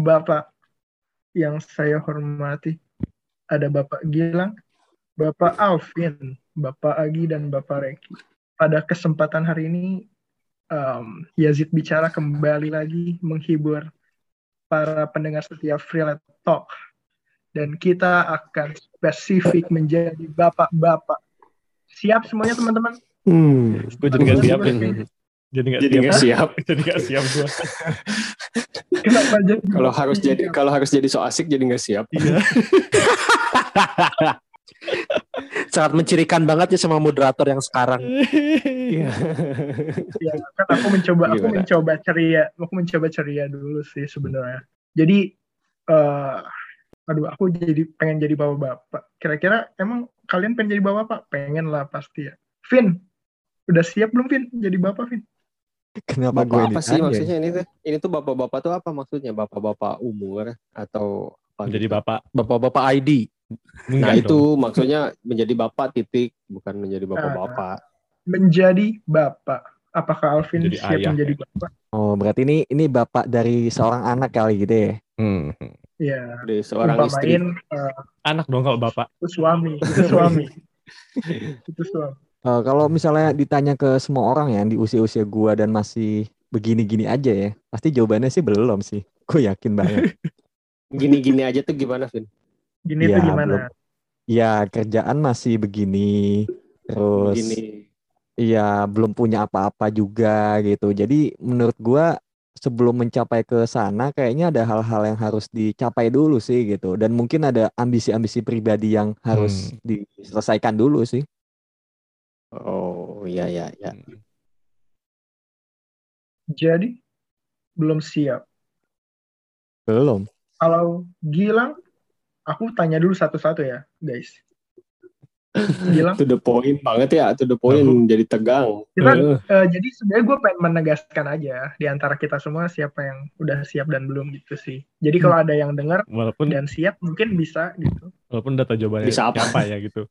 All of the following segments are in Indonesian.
Bapak-bapak yang saya hormati. Ada Bapak Gilang, Bapak Alvin, Bapak Agi, dan Bapak Reki. Pada kesempatan hari ini, um, Yazid bicara kembali lagi menghibur para pendengar setiap Freelance Talk. Dan kita akan spesifik menjadi bapak-bapak. Siap semuanya teman-teman? Hmm. Gue jadi gak siap. Jadi gak Jadi siap. nggak siap. jadi gak siap jadi? Kalau harus jadi kalau harus jadi so asik jadi nggak siap. Iya. sangat mencirikan banget ya sama moderator yang sekarang. Iya. Ya, kan aku mencoba aku Gimana? mencoba ceria aku mencoba ceria dulu sih sebenarnya jadi eh aduh aku jadi pengen jadi bapak-bapak kira-kira emang kalian pengen jadi bapak-bapak pengen lah pasti ya Vin udah siap belum Vin jadi bapak Vin Kenapa gue Bapak apa sih maksudnya ini tuh? Ini tuh bapak-bapak tuh apa maksudnya? Bapak-bapak umur atau apa Menjadi gitu? bapak. Bapak-bapak ID. Nah Enggak itu dong. maksudnya menjadi bapak titik bukan menjadi bapak-bapak. menjadi bapak apakah Alvin Menjadi siap ayah, menjadi bapak Oh, berarti ini ini bapak dari seorang anak kali gitu ya. Hmm. ya Dari seorang istri. umpamain eh, Anak dong kalau bapak. itu suami itu suami itu suami Eh, kalau misalnya ditanya ke semua orang ya di usia-usia gua dan masih begini-gini aja ya, pasti jawabannya sih belum sih. Gue yakin banget. Gini-gini aja tuh gimana, Vin? gini Ya, tuh gimana belum. ya kerjaan masih begini, terus Gini. Iya, belum punya apa-apa juga gitu. Jadi menurut gua sebelum mencapai ke sana kayaknya ada hal-hal yang harus dicapai dulu sih gitu. Dan mungkin ada ambisi-ambisi pribadi yang harus diselesaikan dulu sih. Oh iya iya iya. jadi belum siap Belum. Kalau Gilang, aku tanya dulu satu-satu ya, guys. Gilang, To the point banget ya, to the point Aku- jadi tegang. kita, Eh, eh, jadi sebenarnya gue pengen menegaskan aja di antara kita semua siapa yang udah siap dan belum gitu sih. Jadi kalau ada yang dengar walaupun dan siap, mungkin bisa gitu. walaupun data jawabannya Bisa apa? siapa ya gitu.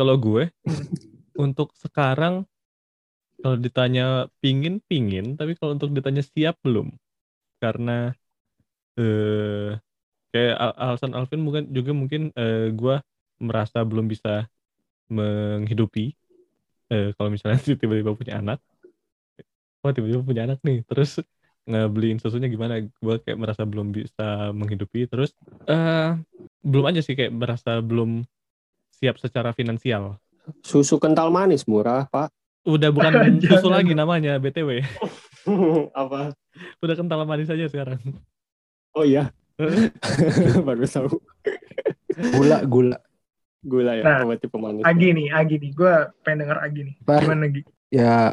Kalau gue untuk sekarang kalau ditanya pingin pingin, tapi kalau untuk ditanya siap belum. Karena eh kayak al- alasan Alvin mungkin juga mungkin eh, gue merasa belum bisa menghidupi eh, kalau misalnya tiba-tiba punya anak. Oh tiba-tiba punya anak nih, terus ngebeliin susunya gimana? Gue kayak merasa belum bisa menghidupi. Terus eh belum aja sih kayak merasa belum siap secara finansial. Susu kental manis murah, Pak. Udah bukan Jangan. susu lagi namanya BTW. Apa? Udah kental manis aja sekarang. Oh iya. Baru tahu. Gula, gula. Gula ya, Nah, obat tipe manis. Agi nih, Agi nih. Gue pengen denger Agi nih. Apa? Gimana Gi? ya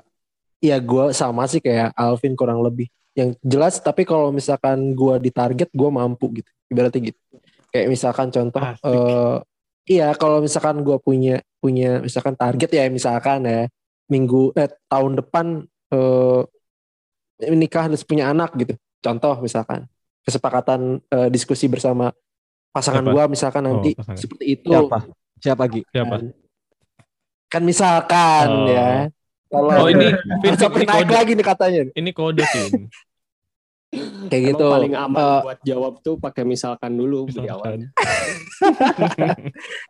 ya gue sama sih kayak Alvin kurang lebih yang jelas tapi kalau misalkan gue ditarget gue mampu gitu ibaratnya gitu kayak misalkan contoh Asik. eh iya kalau misalkan gue punya punya misalkan target ya misalkan ya minggu eh tahun depan eh menikah terus punya anak gitu contoh misalkan kesepakatan eh, diskusi bersama pasangan Siapa? gue misalkan Oh, nanti pasangan. seperti itu Siapa? Siapa Gi? Siapa? kan, kan misalkan Oh. ya kalau Oh ini sampai ini naik kode. lagi nih katanya Ini kode Vin. kayak Emang gitu paling aman Eh, buat jawab tuh pakai misalkan dulu di awal. Misalkan.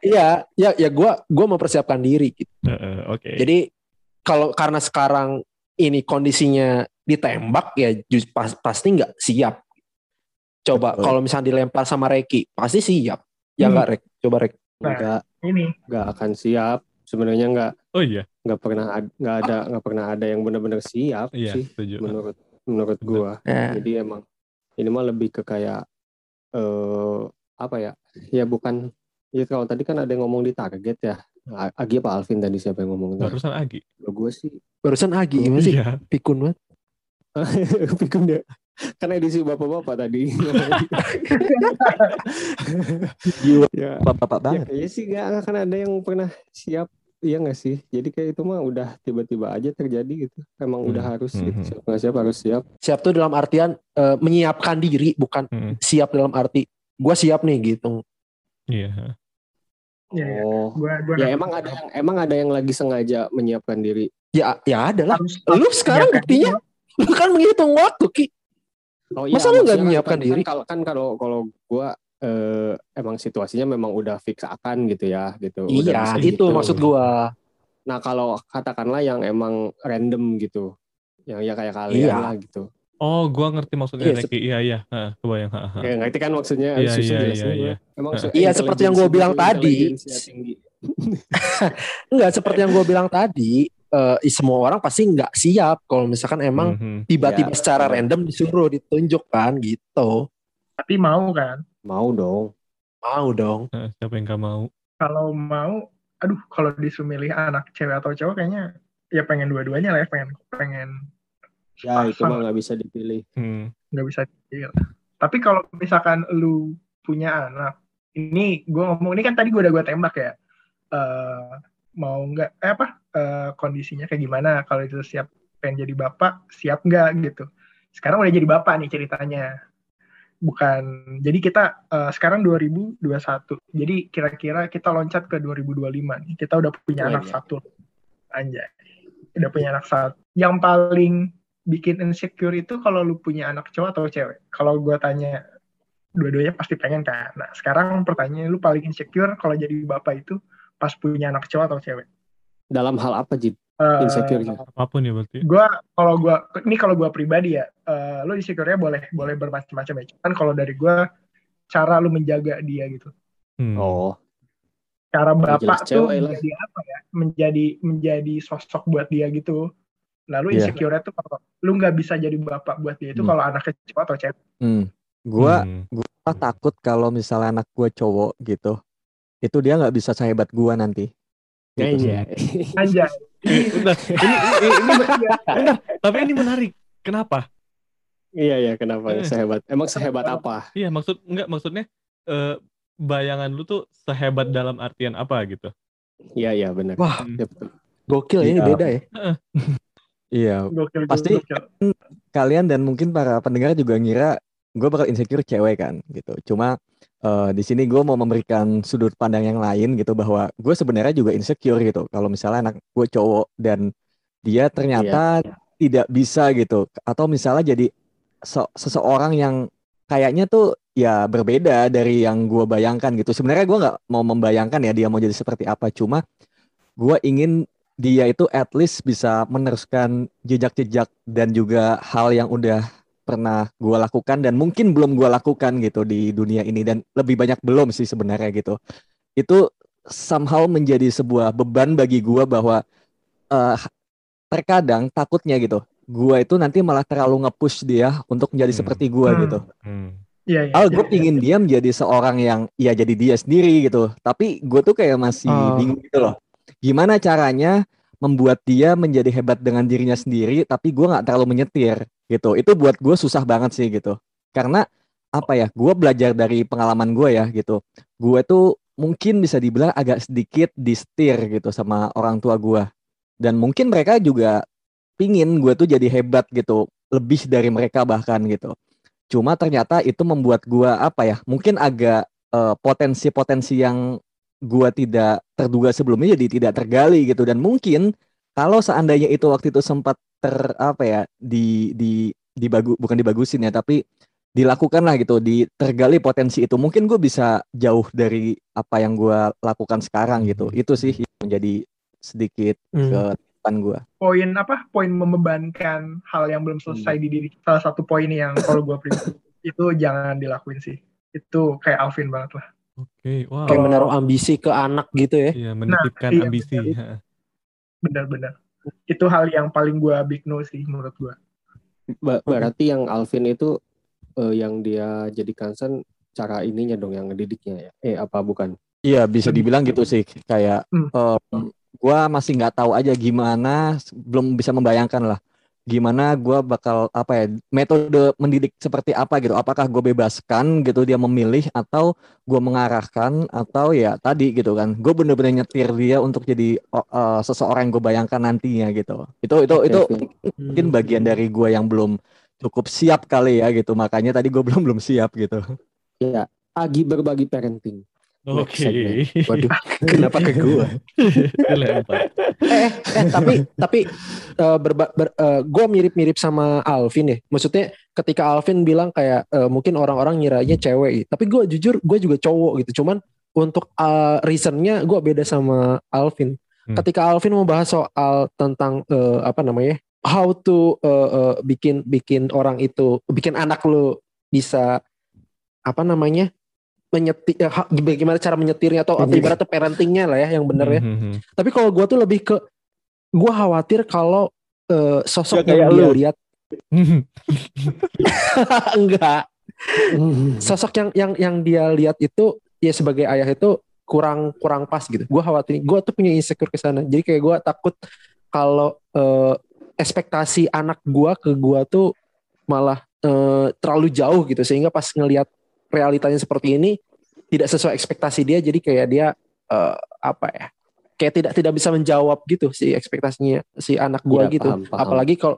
iya ya ya gue gua mempersiapkan diri gitu Heeh, Oke. jadi kalau karena sekarang ini kondisinya ditembak ya pas- pasti nggak siap coba kalau misalnya dilempar sama Reki pasti siap ya Hmm. nggak Rek coba Rek Nah. Enggak, Ini, enggak akan siap. Sebenarnya enggak Oh iya, enggak pernah enggak ada enggak pernah ada yang benar-benar siap iya sih setuju. menurut menurut gua. nah, Jadi emang ini mah lebih ke kayak eh apa ya? Ya bukan ya kalau tadi kan ada yang ngomong di target ya. Agi apa Alvin tadi siapa yang ngomong? Nah, Barusan Agi. kalau gua sih barusan Agi gimana sih Iya. pikun banget pikun dia. Kan edisi bapak-bapak tadi. Jiwa ya, bapak-bapak ya banget. kayaknya sih nggak akan ada yang pernah siap Iya nggak sih? Jadi kayak itu mah udah tiba-tiba aja terjadi gitu. Emang udah Hmm. harus Hmm. gitu. Siap nggak siap harus siap. siap tuh dalam artian eh, menyiapkan diri bukan Hmm, siap dalam arti gue siap nih gitu Iya. ya, ya. Oh. Gua, gua Ya emang ada yang emang ada yang lagi sengaja menyiapkan diri. ya ya ada lah harus lu sekarang ya, buktinya lu kan menghitung waktu ki Oh Masa lu nggak maksudnya menyiapkan kan- diri? Kan kalau kan kalau kalau gua eh, emang situasinya memang udah fix akan gitu ya gitu. Udah Iya, bisa itu gitu. maksud gua. Nah kalau katakanlah yang emang random gitu, yang ya kayak kalian Iya. lah gitu. Oh, gua ngerti maksudnya Iya, Reki. Iya, iya. Heeh, kebayang. Heeh, heeh. Kayak ngerti kan maksudnya Iya, susah iya, iya, iya. Emang Iya, seperti yang gua bilang tadi. Enggak seperti yang gua bilang tadi, eh, semua orang pasti nggak siap kalau misalkan emang Mhm. tiba-tiba Ya, secara benar. random disuruh ditunjuk kan gitu. Tapi mau kan? Mau dong. Mau dong. Heeh, siapa yang gak mau? Kalau mau, aduh kalau disuruh milih anak cewek atau cowok kayaknya ya pengen dua-duanya lah ya, pengen pengen Ya itu mah nggak bisa dipilih. Hmm. nggak bisa dipilih. Tapi kalau misalkan lu punya anak, ini gue ngomong ini kan tadi gue udah gue tembak ya, Eh mau nggak eh apa eh, kondisinya kayak gimana kalau itu siap pengen jadi bapak siap nggak gitu. Sekarang udah jadi bapak nih ceritanya. Bukan jadi kita eh, sekarang 2021. Jadi kira-kira kita loncat ke 2025 nih. Kita udah punya Oh, anak iya. satu. Anjay. Udah punya anak satu. Yang paling bikin insecure itu kalau lu punya anak cowok atau cewek. Kalau gue tanya dua-duanya pasti pengen kan. Nah sekarang pertanyaan lu paling insecure kalau jadi bapak itu pas punya anak cowok atau cewek. Dalam hal apa Jid? Eh, Insecure-nya. Apa pun ya berarti. gue kalau gue ini kalau gue pribadi ya eh, lu insecure-nya boleh boleh bermacam-macam ya kan kalau dari gue cara lu menjaga dia gitu Hmm. Oh, cara Ya, jelas bapak tuh cewek lah. menjadi apa ya menjadi menjadi sosok buat dia gitu lalu Iya. insecure-nya tuh kalau lu nggak bisa jadi bapak buat dia itu Hmm. kalau anaknya cowok atau cewek Hmm. Gua Hmm. gua takut kalau misalnya anak gua cowok gitu. Itu dia nggak bisa sehebat gua nanti. Gitu sih. Iya. aja Bentar, ini, ini, ini, bentar, tapi ini menarik. Kenapa? Iya ya, kenapa Eh. sehebat? Emang sehebat apa? Iya, maksud enggak maksudnya eh, bayangan lu tuh sehebat dalam artian apa gitu? Iya iya benar. Wah. Iya, betul. Gokil ya, ini Iya. beda ya. Iya, gokil Pasti- gokil. kalian dan mungkin para pendengar juga ngira gue bakal insecure cewek kan gitu. Cuma eh, di sini gue mau memberikan sudut pandang yang lain gitu bahwa gue sebenarnya juga insecure gitu. Kalau misalnya anak gue cowok dan dia ternyata tidak bisa gitu, atau misalnya jadi se- seseorang yang kayaknya tuh ya berbeda dari yang gue bayangkan gitu. Sebenarnya gue nggak mau membayangkan ya dia mau jadi seperti apa. Cuma gue ingin dia itu at least bisa meneruskan jejak-jejak dan juga hal yang udah pernah gue lakukan dan mungkin belum gue lakukan gitu di dunia ini dan lebih banyak belum sih sebenarnya gitu itu somehow menjadi sebuah beban bagi gue bahwa eh, terkadang takutnya gitu gue itu nanti malah terlalu nge-push dia untuk menjadi Hmm. seperti gue Hmm. gitu Hmm. iya iya Oh, gue iya. pingin dia menjadi seorang yang ya jadi dia sendiri gitu. Tapi gue tuh kayak masih Oh. bingung gitu loh. Gimana caranya membuat dia menjadi hebat dengan dirinya sendiri, tapi gue nggak terlalu menyetir gitu. Itu buat gue susah banget sih gitu. Karena apa ya? Gue belajar dari pengalaman gue ya gitu. Gue tuh mungkin bisa dibilang agak sedikit distir gitu sama orang tua gue. Dan mungkin mereka juga pingin gue tuh jadi hebat gitu, lebih dari mereka bahkan gitu. Cuma ternyata itu membuat gua apa ya? Mungkin agak eh, potensi-potensi yang gua tidak terduga sebelumnya jadi tidak tergali gitu dan mungkin kalau seandainya itu waktu itu sempat ter apa ya di di dibagu bukan dibagusin ya tapi dilakukan lah gitu di tergali potensi itu. Mungkin gue bisa jauh dari apa yang gua lakukan sekarang gitu. Itu sih yang menjadi sedikit Hmm. ke depan gua. Poin apa? Poin membebankan hal yang belum selesai di diri salah satu poin yang kalau gue pribadi itu jangan dilakuin sih. Itu kayak Alvin banget lah. Oke, wow. Kayak menaruh ambisi ke anak gitu ya. Iya, menitipkan iya, ambisi. benar-benar itu hal yang paling gue big no sih menurut gue Ba- berarti yang Alvin itu eh, yang dia jadi concern cara ininya dong yang ngedidiknya ya. Eh apa bukan? Iya bisa dibilang gitu sih kayak Hmm. em, gua masih nggak tahu aja gimana belum bisa membayangkan lah gimana gua bakal apa ya metode mendidik seperti apa gitu. Apakah gue bebaskan gitu dia memilih atau gua mengarahkan atau ya tadi gitu kan. Gue bener-bener nyetir dia untuk jadi eh, seseorang yang gue bayangkan nantinya gitu. Itu itu itu Oke, mungkin bagian dari gua yang belum cukup siap kali ya gitu. Makanya tadi gue belum belum siap gitu. Ya, Agi berbagi parenting. Oke. segmen. Waduh, kenapa ke gua? Dilempar. eh, eh tapi tapi eh, berba, ber, eh, gua mirip-mirip sama Alvin ya. Maksudnya ketika Alvin bilang kayak eh, mungkin orang-orang ngiranya cewek, gitu. tapi gua jujur gue juga cowok gitu. Cuman untuk eh, reasonnya gue beda sama Alvin. Hmm. Ketika Alvin mau bahas soal tentang eh, apa namanya, how to eh, eh, bikin bikin orang itu, bikin anak lu bisa apa namanya menyetir, eh, ha- bagaimana cara menyetirnya atau, atau Mhm. ibaratnya parentingnya lah ya yang benar ya. Hmm, hmm, hmm. Tapi kalau gue tuh lebih ke gue khawatir kalau eh, sosok Nggak yang dia lu. lihat enggak sosok yang yang yang dia lihat itu ya sebagai ayah itu kurang kurang pas gitu. Gue khawatir gue tuh punya insecure ke sana. Jadi kayak gue takut kalau eh, ekspektasi anak gue ke gue tuh malah eh, terlalu jauh gitu sehingga pas ngelihat realitanya seperti ini tidak sesuai ekspektasi dia jadi kayak dia eh, apa ya kayak tidak tidak bisa menjawab gitu si ekspektasinya si anak gua Iya, gitu paham, paham. apalagi kalau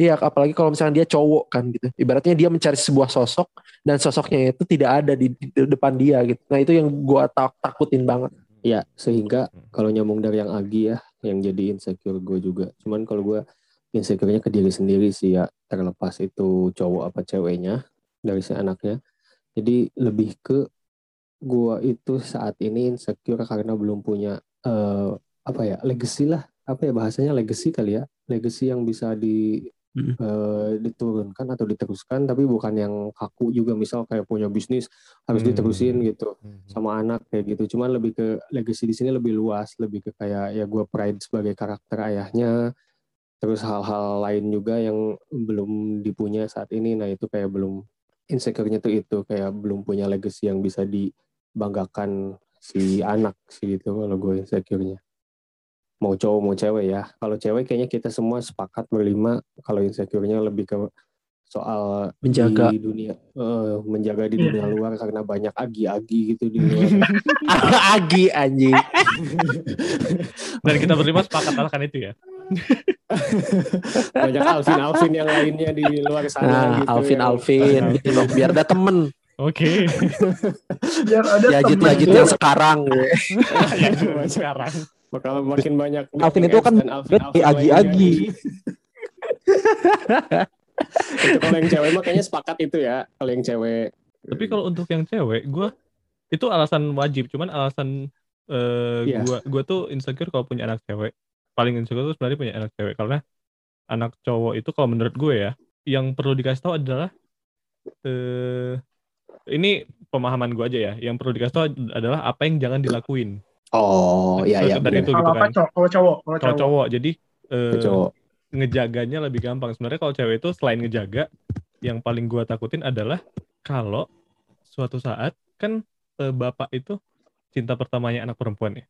Iya, apalagi kalau misalnya dia cowok kan gitu. Ibaratnya dia mencari sebuah sosok dan sosoknya itu tidak ada di, di depan dia gitu. Nah itu yang gua tak, takutin banget. Ya, sehingga kalau nyambung dari yang Agi ya, yang jadi insecure gue juga. Cuman kalau gue insecure-nya ke diri sendiri sih ya, terlepas itu cowok apa ceweknya dari si anaknya. Jadi lebih ke gue itu saat ini insecure karena belum punya eh, apa ya legacy lah, apa ya bahasanya legacy kali ya, legacy yang bisa di Mm. eh, diturunkan atau diteruskan, tapi bukan yang kaku juga misal kayak punya bisnis harus Hmm. diterusin gitu Hmm. sama anak kayak gitu. Cuman lebih ke legacy di sini lebih luas, lebih ke kayak ya gue pride sebagai karakter ayahnya. Terus hal-hal lain juga yang belum dipunya saat ini. Nah itu kayak belum insecure-nya tuh itu kayak belum punya legacy yang bisa dibanggakan si anak sih gitu kalau gue insecure-nya. Mau cowok mau cewek ya. Kalau cewek kayaknya kita semua sepakat berlima kalau insecure-nya lebih ke soal Menjaga. di dunia eh, menjaga di Iya. dunia luar karena banyak agi-agi gitu di luar. Agi anjing. Dan kita berlima sepakat akan itu ya. banyak Alvin Alvin yang lainnya di luar sana Nah, gitu. Alvin yang- Alvin gitu loh, biar ada temen. Oke. Biar ada Yajit temen. Yajit yang sekarang. yang cuma sekarang. bakal makin banyak Alvin itu kan Alvin, Alvin agi-agi. itu kalau yang cewek mah kayaknya sepakat itu ya kalau yang cewek Tapi kalau untuk yang cewek, gue itu alasan wajib. Cuman alasan eh Iya. gua gua tuh insecure kalau punya anak cewek. Paling insecure tuh sebenarnya punya anak cewek karena anak cowok itu kalau menurut gue ya, yang perlu dikasih tahu adalah eh ini pemahaman gue aja ya. Yang perlu dikasih tahu adalah apa yang jangan dilakuin. oh iya iya benar. itu Kalau gitu kan. cowok? Kalau cowok, kalau cowok. cowok jadi eh, cowok ngejaganya lebih gampang. Sebenarnya kalau cewek itu selain ngejaga, yang paling gua takutin adalah kalau suatu saat kan eh, bapak itu cinta pertamanya anak perempuan ya.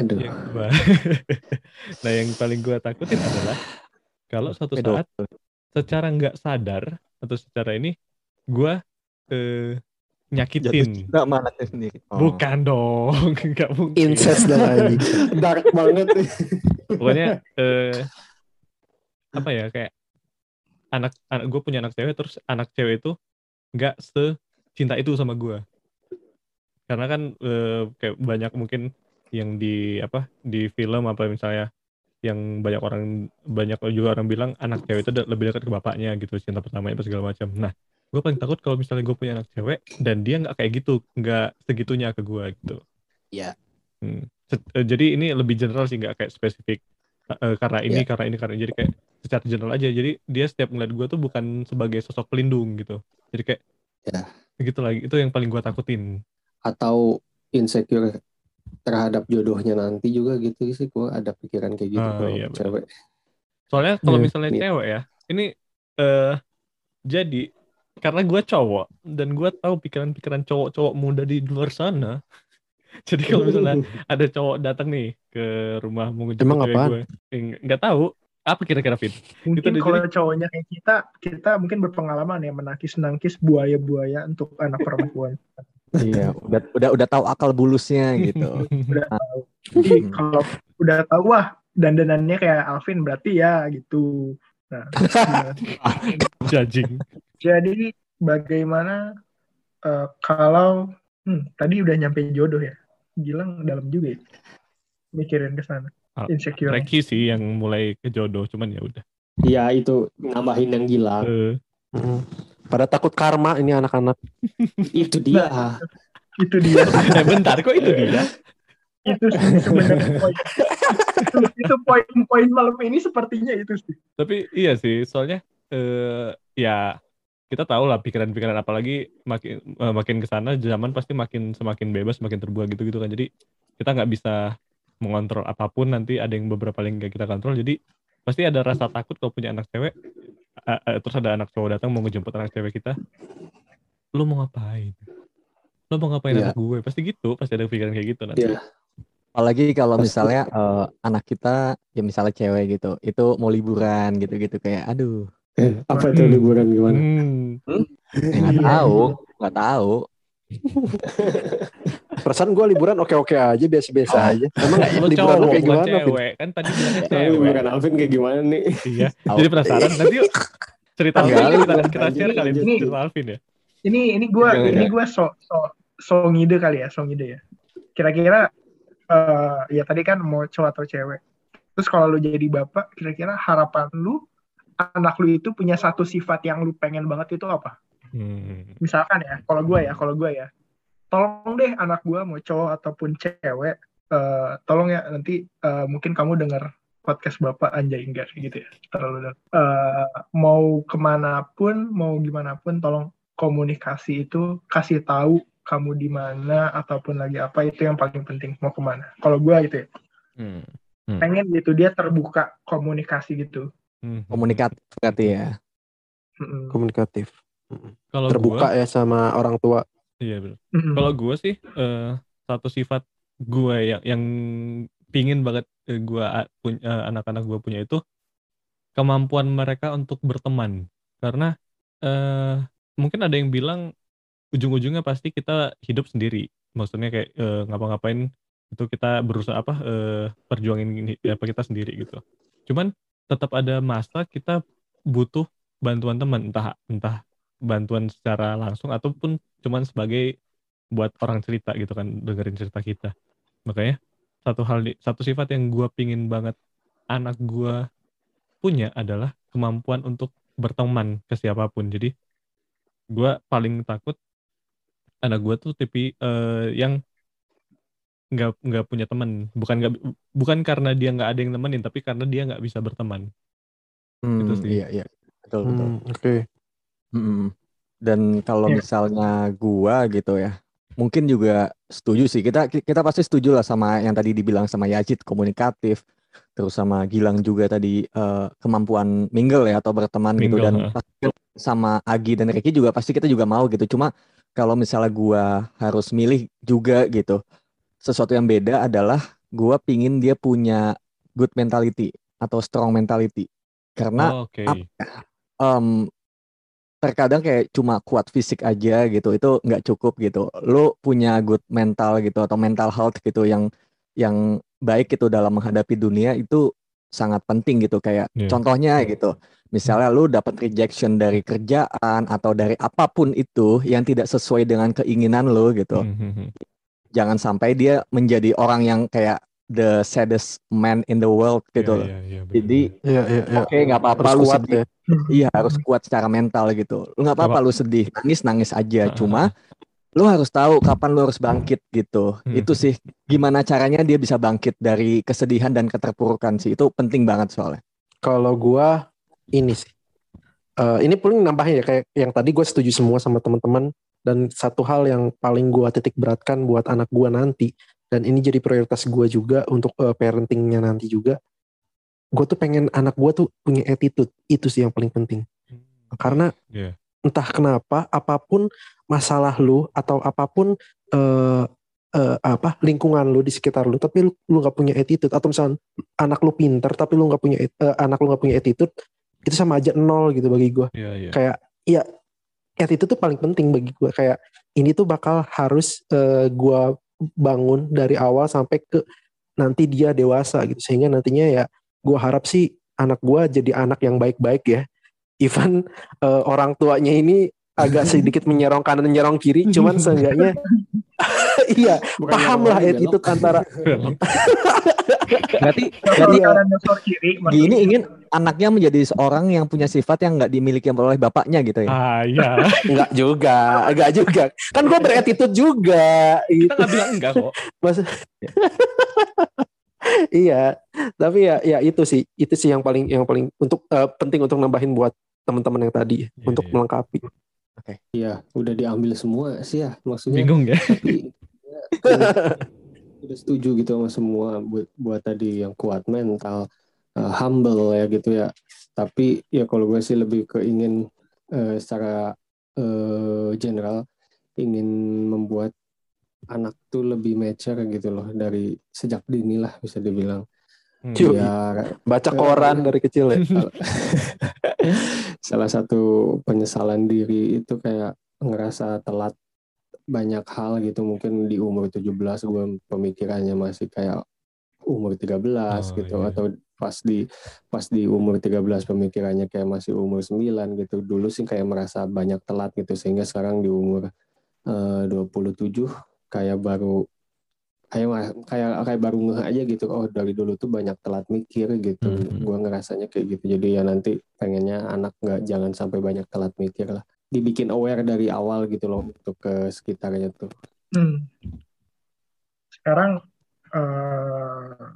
Aduh Yang gua- nah yang paling gua takutin adalah kalau suatu saat secara nggak sadar atau secara ini gua eh, Jatuh nyakitin. sama anaknya sendiri. Oh. Bukan dong, nggak mungkin. Incest anjing. dark banget pokoknya eh apa ya kayak anak anak gue punya anak cewek terus anak cewek itu nggak secinta itu sama gue karena kan eh, kayak banyak mungkin yang di apa di film apa misalnya yang banyak orang banyak juga orang bilang anak cewek itu lebih dekat ke bapaknya gitu cinta pertamanya apa segala macam nah gue paling takut kalau misalnya gue punya anak cewek dan dia nggak kayak gitu nggak segitunya ke gue gitu Iya. Hmm. Se- eh, jadi ini lebih general sih nggak kayak spesifik eh, karena ini karena ini karena ini. jadi kayak secara general aja jadi dia setiap ngeliat gue tuh bukan sebagai sosok pelindung gitu jadi kayak Ya. gitu lagi itu yang paling gue takutin atau insecure terhadap jodohnya nanti juga gitu sih gue ada pikiran kayak gitu Ah, kalau iya, cewek soalnya kalau Iya. misalnya Iya. cewek ya ini eh jadi karena gue cowok dan gue tahu pikiran-pikiran cowok-cowok muda di luar sana jadi kalau misalnya ada cowok datang nih ke rumah mau ngejemput Emang cewek apaan? gue eh, nggak tahu apa kira-kira Fit Mungkin di kalau cowoknya kayak kita, kita mungkin berpengalaman ya menangkis-nangkis buaya-buaya untuk anak perempuan. Iya, udah udah udah tahu akal bulusnya gitu. Udah tahu. Jadi Hmm. kalau udah tahu wah dandanannya kayak Alvin berarti ya gitu. Nah, judging jadi bagaimana eh, kalau Hmm, tadi udah nyampe jodoh ya. Gilang dalam juga ya. Mikirin ke sana. Ah, Insecure. Reki sih yang mulai ke jodoh, cuman ya udah. Iya itu nambahin yang gila. Eh, Mm. Pada takut karma ini anak-anak. itu dia. Itu dia. eh bentar kok itu dia? itu sih sebenarnya poin. itu, itu poin-poin malam ini sepertinya itu sih. Tapi iya sih, soalnya eh ya kita tahu lah pikiran-pikiran apalagi makin eh, makin ke sana zaman pasti makin semakin bebas, makin terbuka gitu-gitu kan. Jadi kita nggak bisa mengontrol apa pun nanti ada yang beberapa yang nggak kita kontrol. Jadi pasti ada rasa takut kalau punya anak cewek. Eh, eh, terus ada anak cowok datang mau ngejemput anak cewek kita. Lu mau ngapain? Lu mau ngapain Iya. anak gue? Pasti gitu, pasti ada pikiran kayak gitu nanti. Iya. Apalagi kalau misalnya eh, anak kita ya misalnya cewek gitu, itu mau liburan gitu-gitu kayak aduh, Eh, apa itu Hmm. liburan gimana? Hmm. ya nggak Iya. tahu, nggak tahu. Perasaan gue liburan oke-oke aja, biasa-biasa aja. Emang Lu liburan lu cowok kayak gimana? Cewek kan tadi bilangnya cewek. liburan Alvin kayak gimana nih? Iya. Jadi penasaran nanti yuk cerita Alvin kita, kita share kali lanjut. cerita Alvin ya. Ini ini gue ini gue so so so ngide kali ya, so ngide ya. Kira-kira eh ya tadi kan mau cowok atau cewek. Terus kalau lu jadi bapak, kira-kira harapan lu anak lu itu punya satu sifat yang lu pengen banget itu apa? Hmm. Misalkan ya, kalau gue ya, kalau gue ya, tolong deh anak gue mau cowok ataupun cewek, eh, tolong ya nanti eh, mungkin kamu dengar podcast bapak anjay enggak gitu ya, terlalu. Eh, mau ke mana pun, mau gimana pun, tolong komunikasi itu kasih tahu kamu di mana ataupun lagi apa itu yang paling penting mau ke mana. Kalau gue itu ya, Hmm. pengen gitu dia terbuka komunikasi gitu. Hmm. Komunikatif ya. Mm-mm. Komunikatif. Kalau Terbuka gua, ya sama orang tua. Iya bener. Mm-mm. Kalau gue sih eh, satu sifat gue yang yang pingin banget eh, gue punya anak-anak gue punya itu kemampuan mereka untuk berteman karena eh, mungkin ada yang bilang ujung-ujungnya pasti kita hidup sendiri maksudnya kayak eh, ngapa-ngapain itu kita berusaha apa eh, perjuangin apa kita sendiri gitu cuman tetap ada masa kita butuh bantuan teman entah entah bantuan secara langsung ataupun cuman sebagai buat orang cerita gitu kan dengerin cerita kita makanya satu hal di- satu sifat yang gua pingin banget anak gua punya adalah kemampuan untuk berteman ke siapa pun jadi gua paling takut anak gua tuh tipe eh, yang nggak nggak punya teman bukan nggak bukan karena dia nggak ada yang nemenin tapi karena dia nggak bisa berteman Hmm, Itu sih. Iya iya. Betul betul. Hmm, Oke. Mm-mm. Dan kalau Iya. misalnya gua gitu ya, mungkin juga setuju sih. Kita kita pasti setuju lah sama yang tadi dibilang sama Yazid komunikatif, terus sama Gilang juga tadi eh, kemampuan mingle ya atau berteman gitu Mingle, dan heeh. pasti sama Agi dan Ricky juga pasti kita juga mau gitu. Cuma kalau misalnya gua harus milih juga gitu, sesuatu yang beda adalah gua pingin dia punya good mentality atau strong mentality. Karena Oh, oke ap- em, terkadang kayak cuma kuat fisik aja gitu itu nggak cukup gitu lo punya good mental gitu atau mental health gitu yang yang baik gitu dalam menghadapi dunia itu sangat penting gitu kayak Iya. contohnya gitu misalnya lu dapat rejection dari kerjaan atau dari apa pun itu yang tidak sesuai dengan keinginan lo gitu Hmm, hmm, hmm. jangan sampai dia menjadi orang yang kayak the saddest man in the world gitu Iya, loh iya, iya, bener, jadi Iya, iya, iya. oke nggak apa-apa lu sedih. Iya harus kuat secara mental gitu. Lu nggak apa-apa lu sedih, nangis nangis aja. Cuma lu harus tahu kapan lu harus bangkit gitu. Hmm. Itu sih gimana caranya dia bisa bangkit dari kesedihan dan keterpurukan sih. Itu penting banget soalnya. Kalau gua ini sih. Eh, ini paling nambahin ya kayak yang tadi gue setuju semua sama teman-teman dan satu hal yang paling gua titik beratkan buat anak gua nanti dan ini jadi prioritas gua juga untuk eh, parentingnya nanti juga. Gue tuh pengen anak gua tuh punya attitude. Itu sih yang paling penting. Karena Iya. entah kenapa apa pun masalah lu atau apa pun eh eh, apa lingkungan lu di sekitar lu tapi lu lu nggak punya attitude. Atau misalnya anak lu pinter tapi lu nggak punya eh, anak lu nggak punya attitude itu sama aja nol gitu bagi gua. Iya, iya. kayak ya attitude tuh paling penting bagi gua. Kayak ini tuh bakal harus eh, gua bangun dari awal sampai ke nanti dia dewasa gitu. Sehingga nantinya ya gua harap sih anak gua jadi anak yang baik-baik ya even eh, orang tuanya ini agak sedikit menyerong kanan menyerong kiri cuman seenggaknya iya, Bukan paham lah belok. attitude antara Berarti berarti kiri, gini ingin anaknya menjadi seorang yang punya sifat yang nggak dimiliki oleh bapaknya gitu ya. Ah iya, enggak juga, enggak juga. Kan gue berattitude juga. kita Gitu. nggak bilang enggak kok. Mas- iya, tapi ya ya itu sih, itu sih yang paling yang paling untuk eh, penting untuk nambahin buat teman-teman yang tadi Iya, untuk iya. melengkapi. Iya, udah diambil semua sih ya maksudnya. Bingung ya? Tapi ya, udah setuju gitu sama semua buat buat tadi yang kuat mental, uh, humble ya gitu ya. Tapi ya kalau gue sih lebih ke ingin uh, secara uh, general ingin membuat anak tuh lebih mature gitu loh dari sejak dini lah bisa dibilang. Hmm. Cuy. Biar Baca koran dari kecil ya. salah satu penyesalan diri itu kayak ngerasa telat banyak hal gitu mungkin di umur 17 gue pemikirannya masih kayak umur 13 Oh, gitu iya. atau pas di pas di umur 13 pemikirannya kayak masih umur 9 gitu dulu sih kayak merasa banyak telat gitu sehingga sekarang di umur eh, 27 kayak baru kayak kayak kayak baru ngeh aja gitu oh dari dulu tuh banyak telat mikir gitu Mhm. gua ngerasanya kayak gitu jadi ya nanti pengennya anak nggak jangan sampai banyak telat mikir lah dibikin aware dari awal gitu loh untuk ke sekitarnya tuh Hmm. Sekarang eh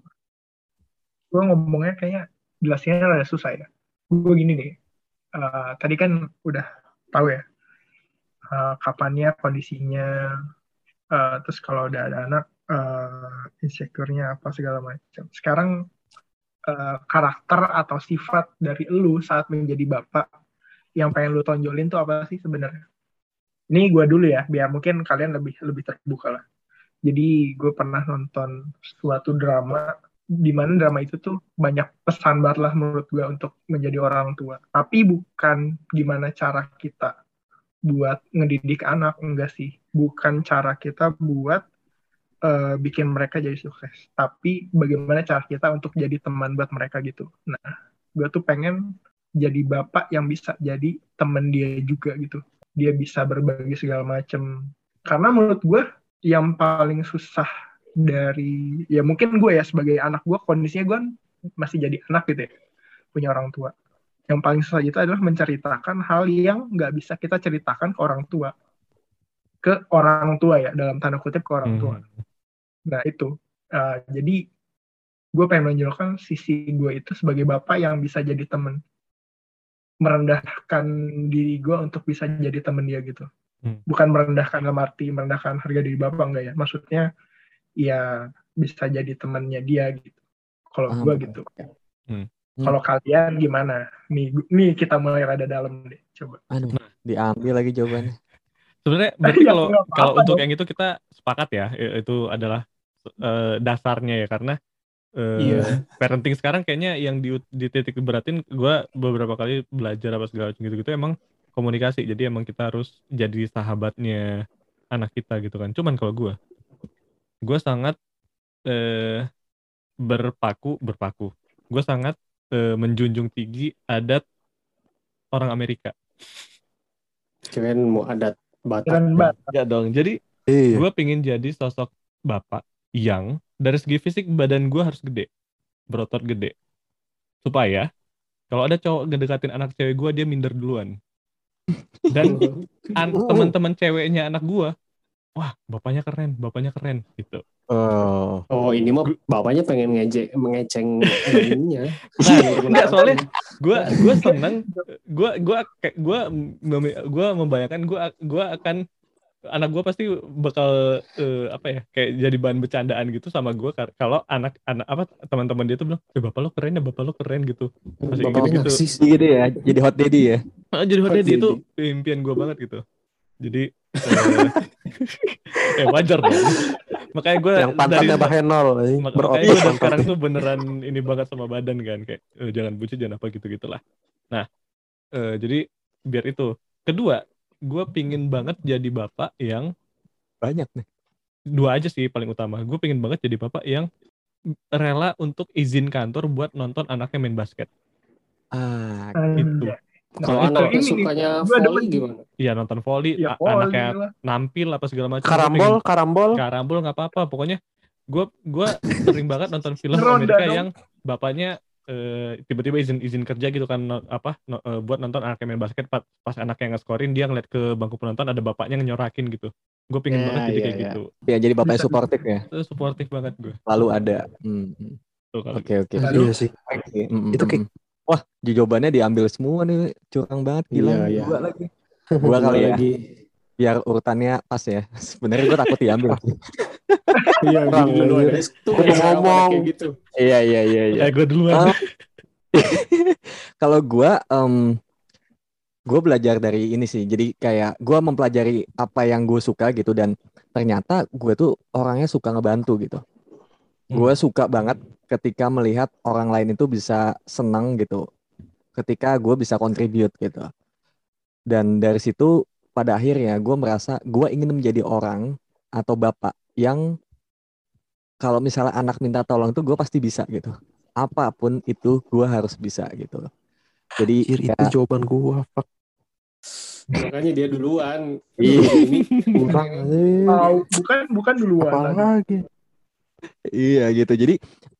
gue ngomongnya kayaknya jelasinnya rada susah ya. Gue gini nih, eh, tadi kan udah tahu ya eh, kapannya kondisinya, eh, terus kalau udah ada anak eh, insecure-nya apa segala macam. Sekarang eh, karakter atau sifat dari lu saat menjadi bapak yang pengen lu tonjolin tuh apa sih sebenarnya? Ini gue dulu ya, biar mungkin kalian lebih lebih terbuka lah. Jadi gue pernah nonton suatu drama di mana drama itu tuh banyak pesan banget lah menurut gue untuk menjadi orang tua. Tapi bukan gimana cara kita buat ngedidik anak, enggak sih. Bukan cara kita buat eh, bikin mereka jadi sukses. Tapi bagaimana cara kita untuk jadi teman buat mereka gitu. Nah, gue tuh pengen jadi bapak yang bisa jadi temen dia juga gitu. Dia bisa berbagi segala macem. Karena menurut gue yang paling susah dari ya mungkin gue ya sebagai anak gue kondisinya gue masih jadi anak gitu ya punya orang tua yang paling susah itu adalah menceritakan hal yang nggak bisa kita ceritakan ke orang tua. Ke orang tua ya dalam tanda kutip ke orang tua. Hmm. nah itu. Uh, jadi gue pengen menunjukkan sisi gue itu sebagai bapak yang bisa jadi temen. Merendahkan diri gue untuk bisa jadi temen dia gitu. Hmm. bukan merendahkan dalam arti merendahkan harga diri bapak enggak ya. Maksudnya ya bisa jadi temannya dia gitu. Kalau gue gitu. Hmm. Kalau kalian gimana nih nih kita mulai rada dalam deh coba Aduh, diambil lagi jawabannya. Sebenarnya berarti Ya, kalau apa-apa kalau untuk dong. yang itu kita sepakat ya, itu adalah eh, dasarnya ya karena eh, Iya. parenting sekarang kayaknya yang di di titik beratin gue beberapa kali belajar apa segala macam gitu-gitu emang komunikasi. Jadi emang kita harus jadi sahabatnya anak kita gitu kan. Cuman kalau gue, gue sangat eh, berpaku berpaku. Gue sangat eh, menjunjung tinggi adat orang Amerika. kirain mau adat Batak Enggak dong. Jadi Iya. gue pengen jadi sosok bapak yang dari segi fisik badan gue harus gede berotot gede supaya kalau ada cowok ngedekatin anak cewek gue dia minder duluan dan an- teman-teman ceweknya anak gue wah bapaknya keren bapaknya keren gitu. Oh. oh ini mah bapaknya pengen ngejek mengeceng ininya nah enggak soalnya gue gue seneng gue gue kayak gue gue membayangkan gue gue akan anak gue pasti bakal eh, apa ya kayak jadi bahan bercandaan gitu sama gue kalau anak anak apa teman-teman dia tuh bilang eh bapak lo keren ya bapak lo keren gitu. Masih bapaknya gitu-gitu. narsis. Gitu ya, jadi hot daddy ya. Jadi hot Oh, daddy itu impian gue banget gitu jadi eh, eh wajar dong makanya gue Yang pantatnya bahenol. eh, Mak- makanya gue dari pantatnya. sekarang tuh beneran ini banget sama badan kan kayak eh, jangan bucin jangan apa gitu gitulah nah eh, jadi biar itu kedua gue pingin banget jadi bapak yang Banyak nih. dua aja sih paling utama gue pingin banget jadi bapak yang rela untuk izin kantor buat nonton anaknya main basket Ah, itu Anjay. Nah, Kalau nih, sukanya volley gimana? Iya nonton volley, Ya, volley anaknya lah. nampil apa segala macam. Karambol, karambol. Karambol nggak apa-apa. Pokoknya gue gua sering banget nonton film Amerika dong. yang bapaknya eh, tiba-tiba izin izin kerja gitu kan no- apa no- eh, buat nonton anaknya main basket pas, pas anaknya nge-scorein dia ngeliat ke bangku penonton ada bapaknya nyorakin gitu. Gue pengen Ya, banget jadi ya, kayak ya. gitu. Ya jadi bapaknya suportif ya. Itu suportif banget gue. Lalu ada. Hmm, hmm. Oke oke. Aduh. Iya sih. Oke, mm, Itu kayak- mm. Wah, jawabannya diambil semua nih, curang banget gila. Iya, iya. Gua lagi. Gua kali ya, lagi. biar urutannya pas ya. Sebenarnya gua takut diambil. Iya, mau sama ngomong. gitu. Iya iya iya iya. Eh gue duluan. Ah. Kalau gua em gue belajar dari ini sih. Jadi kayak gua mempelajari apa yang gue suka gitu dan ternyata gue tuh orangnya suka ngebantu gitu. Gue suka banget ketika melihat orang lain itu bisa senang gitu. Ketika gue bisa contribute gitu. Dan dari situ pada akhirnya gue merasa gue ingin menjadi orang atau bapak yang kalau misalnya anak minta tolong tuh gue pasti bisa gitu apa pun itu gue harus bisa gitu. Jadi Anjir, ya, itu jawaban gua. Fuck. Makanya dia duluan. Iya. Ini bukan bukan duluan. Apa lagi? Iya gitu. Jadi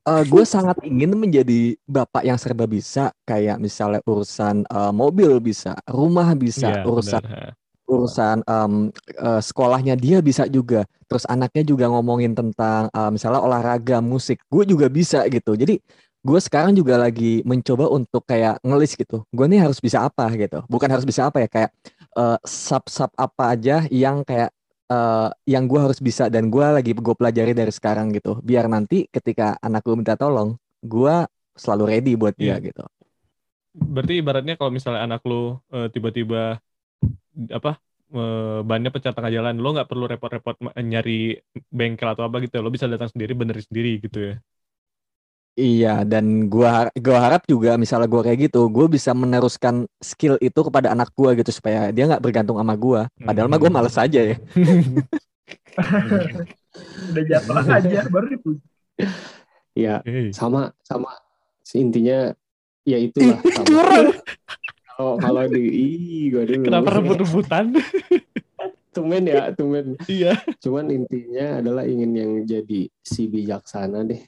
gue sangat ingin menjadi bapak yang serba bisa kayak misalnya urusan eh, mobil bisa, rumah bisa, Iya, urusan benar. urusan em, eh, sekolahnya dia bisa juga. Terus anaknya juga ngomongin tentang eh, misalnya olahraga, musik. Gue juga bisa gitu. Jadi gue sekarang juga lagi mencoba untuk kayak ngelis gitu. Gue nih harus bisa apa gitu. Bukan harus bisa apa ya kayak eh, sub-sub apa aja yang kayak eh, yang gue harus bisa dan gue lagi gue pelajari dari sekarang gitu. Biar nanti ketika anak gue minta tolong, gue selalu ready buat dia Iya. gitu. Berarti ibaratnya kalau misalnya anak lu eh, tiba-tiba apa eh, bannya pecah tengah jalan, lo nggak perlu repot-repot nyari bengkel atau apa gitu, lo bisa datang sendiri benerin sendiri gitu ya. Iya, dan gua gua harap juga misalnya gua kayak gitu, gua bisa meneruskan skill itu kepada anak gua gitu supaya dia nggak bergantung sama gua. Padahal mah gua Hmm. males aja ya. Udah jatuh aja baru dipuji. ya Hey. sama sama Si intinya ya itulah sama. Kalau kalau di ih gua dulu. Kenapa rebut-rebutan? Tumen ya, tumen. Iya. Cuman intinya adalah ingin yang jadi si bijaksana deh.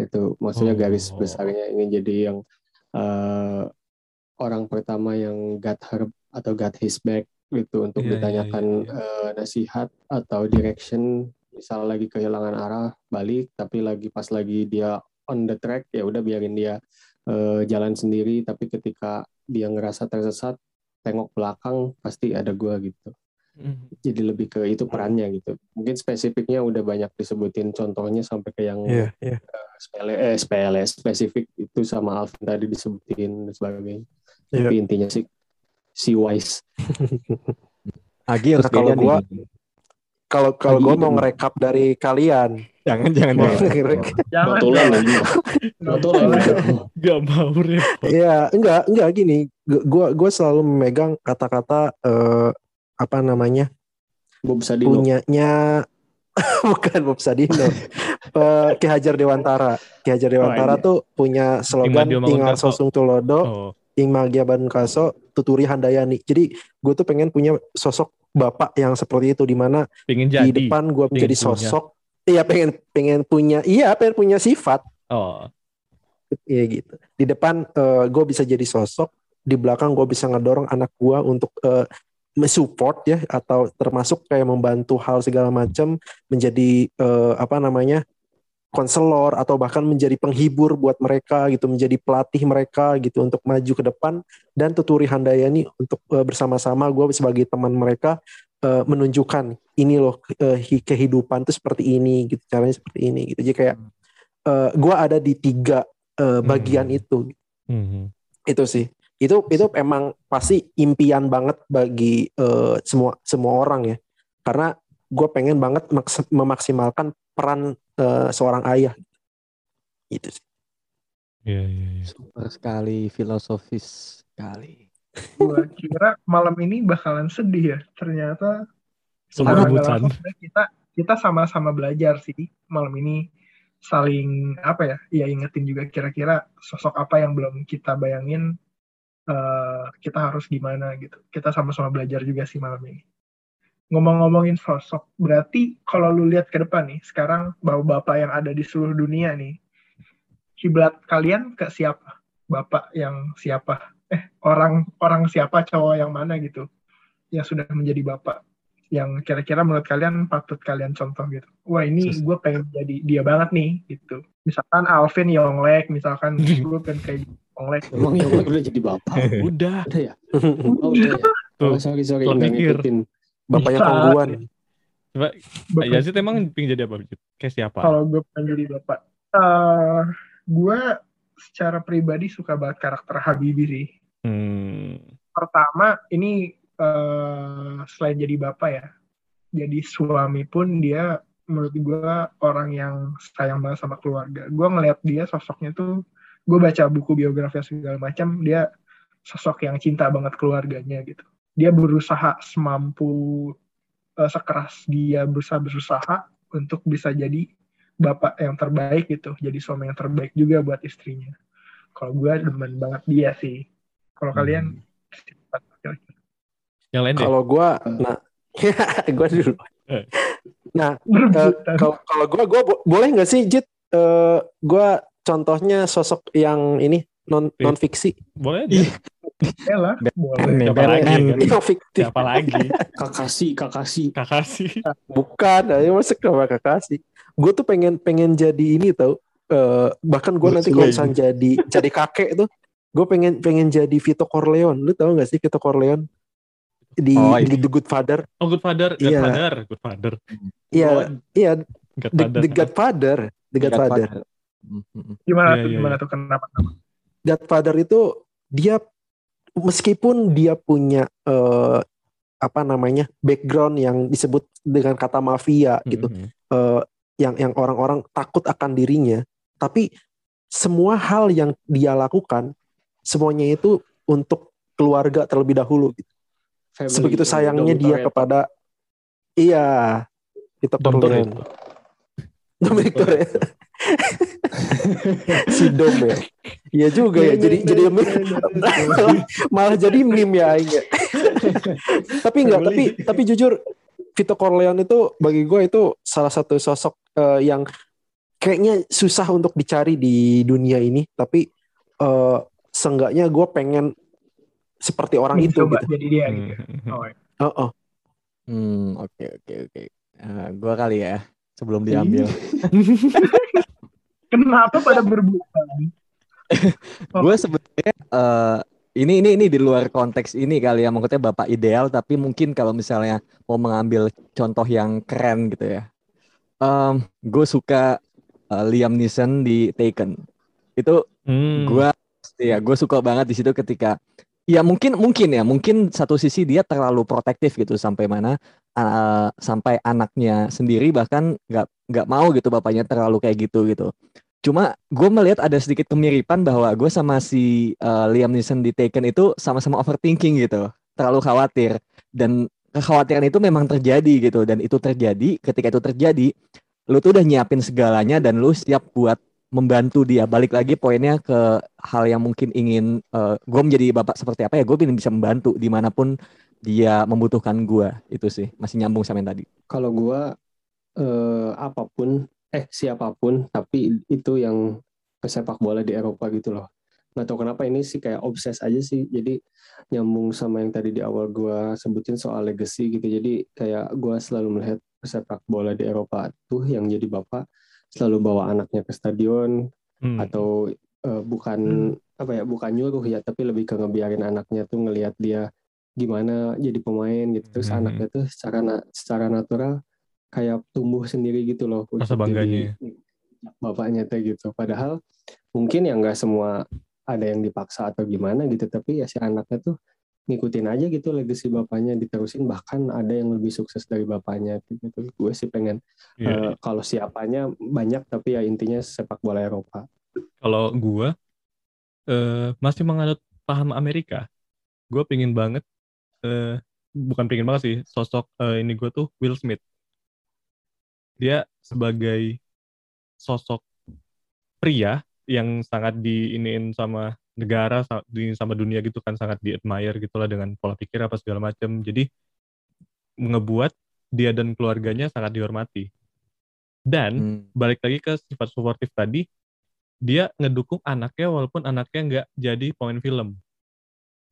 Itu maksudnya Oh. garis besarnya ingin jadi yang eh, orang pertama yang got her atau got his back gitu untuk Iya, iya, ditanyakan iya, eh, nasihat atau direction. Misal lagi kehilangan arah balik. Tapi lagi pas lagi dia on the track ya udah biarin dia eh, jalan sendiri. Tapi ketika dia ngerasa tersesat tengok belakang pasti ada gua gitu jadi lebih ke itu perannya gitu. Mungkin spesifiknya udah banyak disebutin contohnya sampai ke yang Iya, iya. sepele, eh sepele, spesifik itu sama Alvin tadi disebutin dan sebagainya. Iya. Tapi intinya sih si wise. Agi harus Nah, kalau gua-. Kalau kalau gue itu. mau ngerekap dari kalian. Jangan jangan. Mau jangan. Notulen lagi. Nggak Notulen. boleh. Gak mau repot. Iya, enggak, enggak gini. Gue gue selalu memegang kata-kata eh, apa namanya? Bob Sadino. punyanya bukan Bob Sadino Eh, Ki Hajar Dewantara Ki Hajar Dewantara Oh, iya. tuh punya slogan Mangunkaso. Sosung Tulodo Oh, Ing Magia Bankaso Tuturi Handayani jadi gue tuh pengen punya sosok bapak yang seperti itu di mana di depan gue menjadi sosok iya pengen pengen punya iya pengen punya sifat Oh, Iya gitu. Di depan gue bisa jadi sosok, di belakang gue bisa ngedorong anak gue untuk eh, mensupport ya atau termasuk kayak membantu hal segala macam menjadi eh, apa namanya konselor atau bahkan menjadi penghibur buat mereka gitu, menjadi pelatih mereka gitu untuk maju ke depan dan Tuturi Handayani untuk eh, bersama-sama gue sebagai teman mereka eh, menunjukkan ini loh hi- kehidupan tuh seperti ini gitu caranya seperti ini gitu. Jadi kayak eh, gue ada di tiga eh, bagian Hmm. itu mhm. itu sih itu itu emang pasti impian banget bagi eh, semua semua orang ya karena gue pengen banget maks- memaksimalkan peran eh, seorang ayah itu sih Iya, iya, iya. Super sekali filosofis sekali. Gua kira malam ini bakalan sedih ya. Ternyata Semua rebutan. kita kita sama-sama belajar sih malam ini saling apa ya? Ya ingetin juga kira-kira sosok apa yang belum kita bayangin eh, kita harus gimana gitu. Kita sama-sama belajar juga sih malam ini. Ngomong-ngomongin sosok, berarti kalau lu lihat ke depan nih, sekarang bapak-bapak yang ada di seluruh dunia nih, kiblat kalian ke siapa? Bapak yang siapa? Eh, orang orang siapa cowok yang mana gitu yang sudah menjadi bapak yang kira-kira menurut kalian patut kalian contoh gitu. Wah ini gue pengen jadi dia banget nih gitu. Misalkan Alvin Yonglek, misalkan gue pengen kayak Yonglek. Emang yang udah jadi bapak? Udah. Udah ya? Oh, udah ya? Tuh, Oh, sorry, sorry. mikir. ngikutin. Bapaknya. Kongguan. Coba Bapak- Yazid emang pingin jadi apa? Kayak siapa? Kalau gue pengen jadi bapak, eh gue secara pribadi suka banget karakter Habibie sih. Hmm. Pertama ini eh selain jadi bapak ya, jadi suami pun dia menurut gue orang yang sayang banget sama keluarga. Gue ngeliat dia sosoknya tuh, gue baca buku biografi segala macam, dia sosok yang cinta banget keluarganya gitu. Dia berusaha semampu eh, sekeras dia berusaha berusaha untuk bisa jadi bapak yang terbaik gitu, jadi suami yang terbaik juga buat istrinya. Kalau gue demen banget dia sih. Kalau kalian Yang lain. Kalau gue, nah, gue dulu. Eh. Nah, eh, kalau kalau gue, gue boleh nggak sih, Jit? Eh, gue contohnya sosok yang ini non Iya. non fiksi, Boleh aja. Ya lah, boleh. Siapa lagi? Kan? fiktif. Siapa lagi? Kakasi, kakasi. Kakasih. Bukan, ayo masuk sama kakak Gue tuh pengen pengen jadi ini tau. Eh, bahkan gue nanti kalau misalnya jadi jadi kakek tuh, gue pengen pengen jadi Vito Corleone. Lu tau gak sih Vito Corleone di Oh, di The Good Father? Oh, Godfather. Iya. Godfather. Godfather. Iya, iya, The, Godfather. The Godfather, The Godfather. Hmm, hmm, Gimana Iya, tuh, iya, gimana iya. tuh, kenapa? Godfather itu dia meskipun dia punya eh, apa namanya background yang disebut dengan kata mafia gitu, Mhm. eh, yang yang orang-orang takut akan dirinya, tapi semua hal yang dia lakukan semuanya itu untuk keluarga terlebih dahulu. gitu. Family, Sebegitu yang sayangnya Dom dia Toretto. kepada iya Dom Corleone. Toretto. Dominic Toretto. si Dom ya. Iya juga ya. Jadi jadi malah, malah jadi meme ya Aing ya. tapi enggak, tapi tapi jujur Vito Corleone itu bagi gue itu salah satu sosok eh, yang kayaknya susah untuk dicari di dunia ini, tapi eh seenggaknya gue pengen seperti orang itu gitu. jadi dia gitu. Mhm. Oh. Oh, oh. Hmm, oke oke oke. Eh, gua kali ya sebelum diambil. Kenapa pada berbulan? gue sebetulnya eh, ini ini ini di luar konteks ini kali ya maksudnya bapak ideal tapi mungkin kalau misalnya mau mengambil contoh yang keren gitu ya Em, gue suka eh, Liam Neeson di Taken itu Hmm. gue ya gue suka banget di situ ketika ya mungkin mungkin ya. Mungkin satu sisi dia terlalu protektif gitu sampai mana eh, sampai anaknya sendiri bahkan nggak nggak mau gitu bapaknya terlalu kayak gitu gitu. Cuma gue melihat ada sedikit kemiripan bahwa gue sama si eh, Liam Neeson di Taken itu sama-sama overthinking gitu. Terlalu khawatir. Dan kekhawatiran itu memang terjadi gitu. Dan itu terjadi ketika itu terjadi lu tuh udah nyiapin segalanya dan lu siap buat membantu dia balik lagi poinnya ke hal yang mungkin ingin gue menjadi bapak seperti apa ya gue ingin bisa membantu di mana pun dia membutuhkan gue itu sih masih nyambung sama yang tadi Kalau gua eh, apa pun, eh siapa pun, tapi itu yang pesepak bola di Eropa gitu loh. Nggak tahu kenapa ini sih kayak obses aja sih. Jadi nyambung sama yang tadi di awal gua sebutin soal legacy gitu. Jadi kayak gua selalu melihat pesepak bola di Eropa tuh yang jadi bapak selalu bawa anaknya ke stadion Hmm. atau eh, bukan apa ya bukan nyuruh ya tapi lebih ke ngebiarin anaknya tuh ngelihat dia gimana jadi pemain gitu terus Hmm. anaknya tuh secara na- secara natural kayak tumbuh sendiri gitu loh Rasa bangganya. jadi bapaknya tuh gitu padahal mungkin ya nggak semua ada yang dipaksa atau gimana gitu tapi ya si anaknya tuh ngikutin aja gitu legacy bapaknya diterusin bahkan ada yang lebih sukses dari bapaknya gitu gue sih pengen Iya. eh, kalau siapanya banyak tapi ya intinya sepak bola Eropa Kalau gua eh masih menganut paham Amerika, gue pingin banget eh bukan pingin banget sih sosok eh, ini gue tuh Will Smith. Dia sebagai sosok pria yang sangat diiniin sama negara sama dunia gitu kan sangat di admire gitulah dengan pola pikir apa segala macam jadi ngebuat dia dan keluarganya sangat dihormati. Dan Hmm. balik lagi ke sifat suportif tadi dia ngedukung anaknya walaupun anaknya nggak jadi pemain film.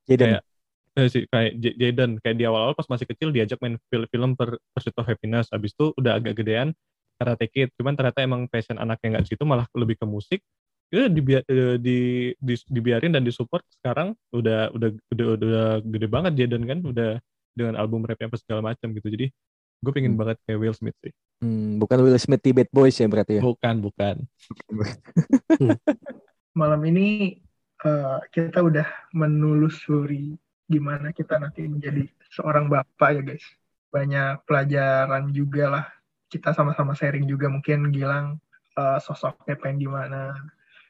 Jaden. kayak eh, si kayak Jaden. Kayak di awal-awal pas masih kecil diajak main fil- film per Pursuit of Happiness. Abis itu udah agak gedean Karate Kid. Cuman ternyata emang passion anaknya nggak situ malah lebih ke musik ya dibi- eh, di, di- dibiarin dan disupport sekarang udah udah udah udah gede banget Jaden kan udah dengan album rapnya apa segala macam gitu jadi gue pengen Hmm. banget kayak Will Smith sih Hmm, bukan Will Smith di Bad Boys ya berarti ya. bukan bukan Malam ini eh, kita udah menelusuri gimana kita nanti menjadi seorang bapak ya guys. Banyak pelajaran juga lah. Kita sama-sama sharing juga mungkin Gilang eh, sosoknya pengen gimana,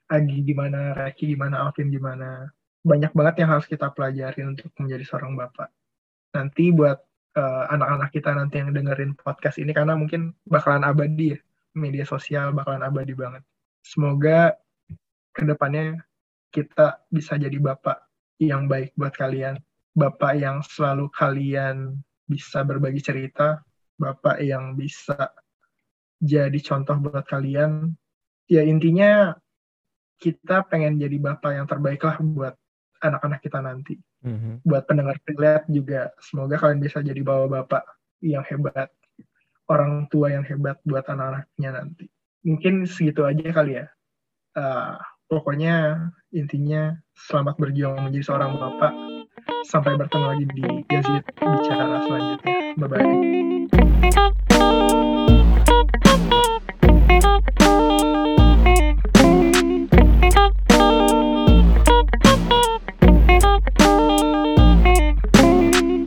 Agi gimana, Reki gimana, Alvin gimana. Banyak banget yang harus kita pelajarin untuk menjadi seorang bapak. Nanti buat eh, anak-anak kita nanti yang dengerin podcast ini karena mungkin bakalan abadi ya. Media sosial bakalan abadi banget. Semoga ke depannya kita bisa jadi bapak yang baik buat kalian. Bapak yang selalu kalian bisa berbagi cerita. Bapak yang bisa jadi contoh buat kalian. Ya intinya kita pengen jadi bapak yang terbaik lah buat anak-anak kita nanti. Mhm. Buat pendengar relate juga semoga kalian bisa jadi bapak-bapak yang hebat. Orang tua yang hebat buat anak-anaknya nanti. Mungkin segitu aja kali ya. Eh, pokoknya intinya selamat berjuang menjadi seorang bapak. Sampai bertemu lagi di Yazid Bicara selanjutnya. Bye-bye.